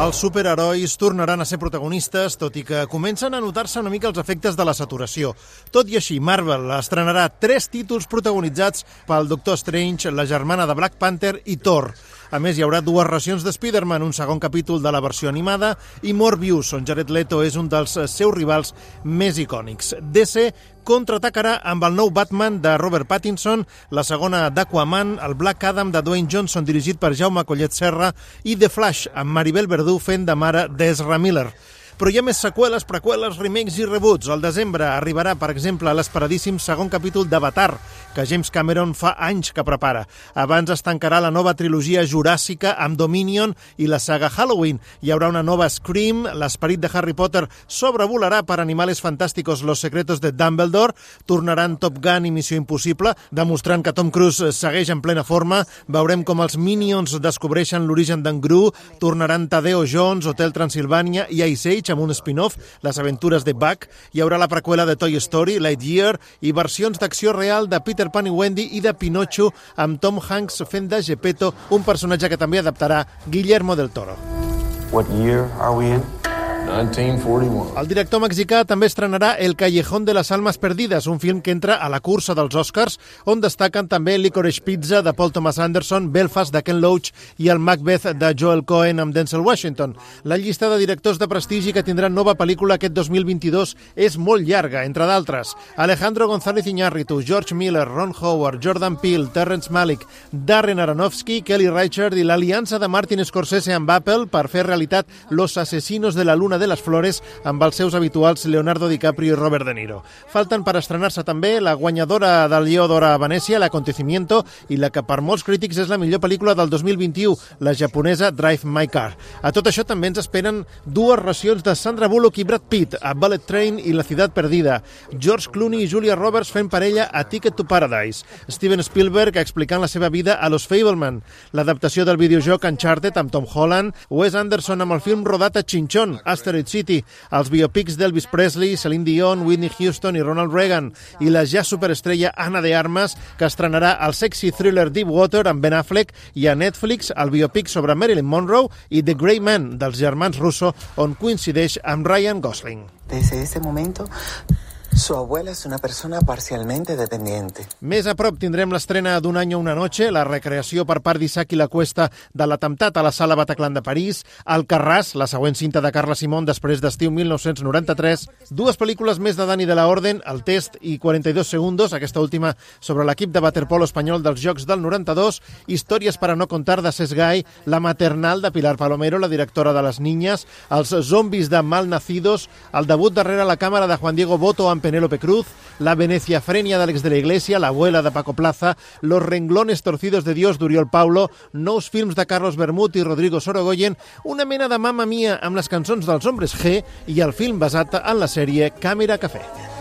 Els superherois tornaran a ser protagonistes, tot i que comencen a notar-se una mica els efectes de la saturació. Tot i així, Marvel estrenarà tres títols protagonitzats pel Doctor Strange, la germana de Black Panther i Thor. A més, hi haurà dues racions de Spider-Man, un segon capítol de la versió animada i Morbius, on Jared Leto és un dels seus rivals més icònics. DC contraatacarà amb el nou Batman de Robert Pattinson, la segona d'Aquaman, el Black Adam de Dwayne Johnson dirigit per Jaume Collet Serra i The Flash amb Maribel Verdú fent de mare d'Ezra Miller però hi ha més seqüeles, preqüeles, remakes i rebuts. Al desembre arribarà, per exemple, l'esperadíssim segon capítol d'Avatar, que James Cameron fa anys que prepara. Abans es tancarà la nova trilogia juràssica amb Dominion i la saga Halloween. Hi haurà una nova Scream, l'esperit de Harry Potter sobrevolarà per Animales Fantásticos Los Secretos de Dumbledore, tornaran Top Gun i Missió Impossible, demostrant que Tom Cruise segueix en plena forma. Veurem com els Minions descobreixen l'origen d'en Gru, tornaran Tadeo Jones, Hotel Transilvània i Ice Age amb un spin-off, Les aventures de Buck, hi haurà la preqüela de Toy Story, Lightyear, i versions d'acció real de Peter Pan i Wendy i de Pinocho, amb Tom Hanks fent de Gepetto, un personatge que també adaptarà Guillermo del Toro. What year are we in? 1941. El director mexicà també estrenarà El Callejón de las Almas Perdides, un film que entra a la cursa dels Oscars, on destaquen també Licorice Pizza de Paul Thomas Anderson, Belfast de Ken Loach i el Macbeth de Joel Cohen amb Denzel Washington. La llista de directors de prestigi que tindran nova pel·lícula aquest 2022 és molt llarga, entre d'altres. Alejandro González Iñárritu, George Miller, Ron Howard, Jordan Peele, Terrence Malick, Darren Aronofsky, Kelly Reichardt i l'aliança de Martin Scorsese amb Apple per fer realitat Los Asesinos de la Luna de les Flores amb els seus habituals Leonardo DiCaprio i Robert De Niro. Falten per estrenar-se també la guanyadora del Lleó d'Or a Venècia, l'Acontecimiento, i la que per molts crítics és la millor pel·lícula del 2021, la japonesa Drive My Car. A tot això també ens esperen dues racions de Sandra Bullock i Brad Pitt a Ballet Train i La ciutat perdida, George Clooney i Julia Roberts fent parella a Ticket to Paradise, Steven Spielberg explicant la seva vida a Los Fableman, l'adaptació del videojoc Uncharted amb Tom Holland, Wes Anderson amb el film rodat a Chinchón, Asteroid City, els biopics d'Elvis Presley, Celine Dion, Whitney Houston i Ronald Reagan, i la ja superestrella Anna de Armas, que estrenarà el sexy thriller Deepwater amb Ben Affleck i a Netflix el biopic sobre Marilyn Monroe i The Grey Man dels germans Russo, on coincideix amb Ryan Gosling. Desde ese momento, su abuela es una persona parcialmente dependiente. Més a prop tindrem l'estrena d'un any o una noche, la recreació per part d'Isaac i la Cuesta de l'atemptat a la sala Bataclan de París, Alcarràs, la següent cinta de Carla Simón després d'estiu 1993, dues pel·lícules més de Dani de la Orden, El test i 42 segundos, aquesta última sobre l'equip de waterpolo espanyol dels Jocs del 92, Històries per a no contar de Sesgai, La maternal de Pilar Palomero, la directora de Les Niñas, Els zombis de Malnacidos, el debut darrere la càmera de Juan Diego Boto amb Penélope Cruz, La Veneciafrenia d'Àlex de la Iglesia, La abuela de Paco Plaza, Los renglones torcidos de Dios d'Oriol Paulo, nous films de Carlos Bermut i Rodrigo Sorogoyen, una mena de Mamma Mia amb les cançons dels Hombres G i el film basat en la sèrie Càmera Cafè.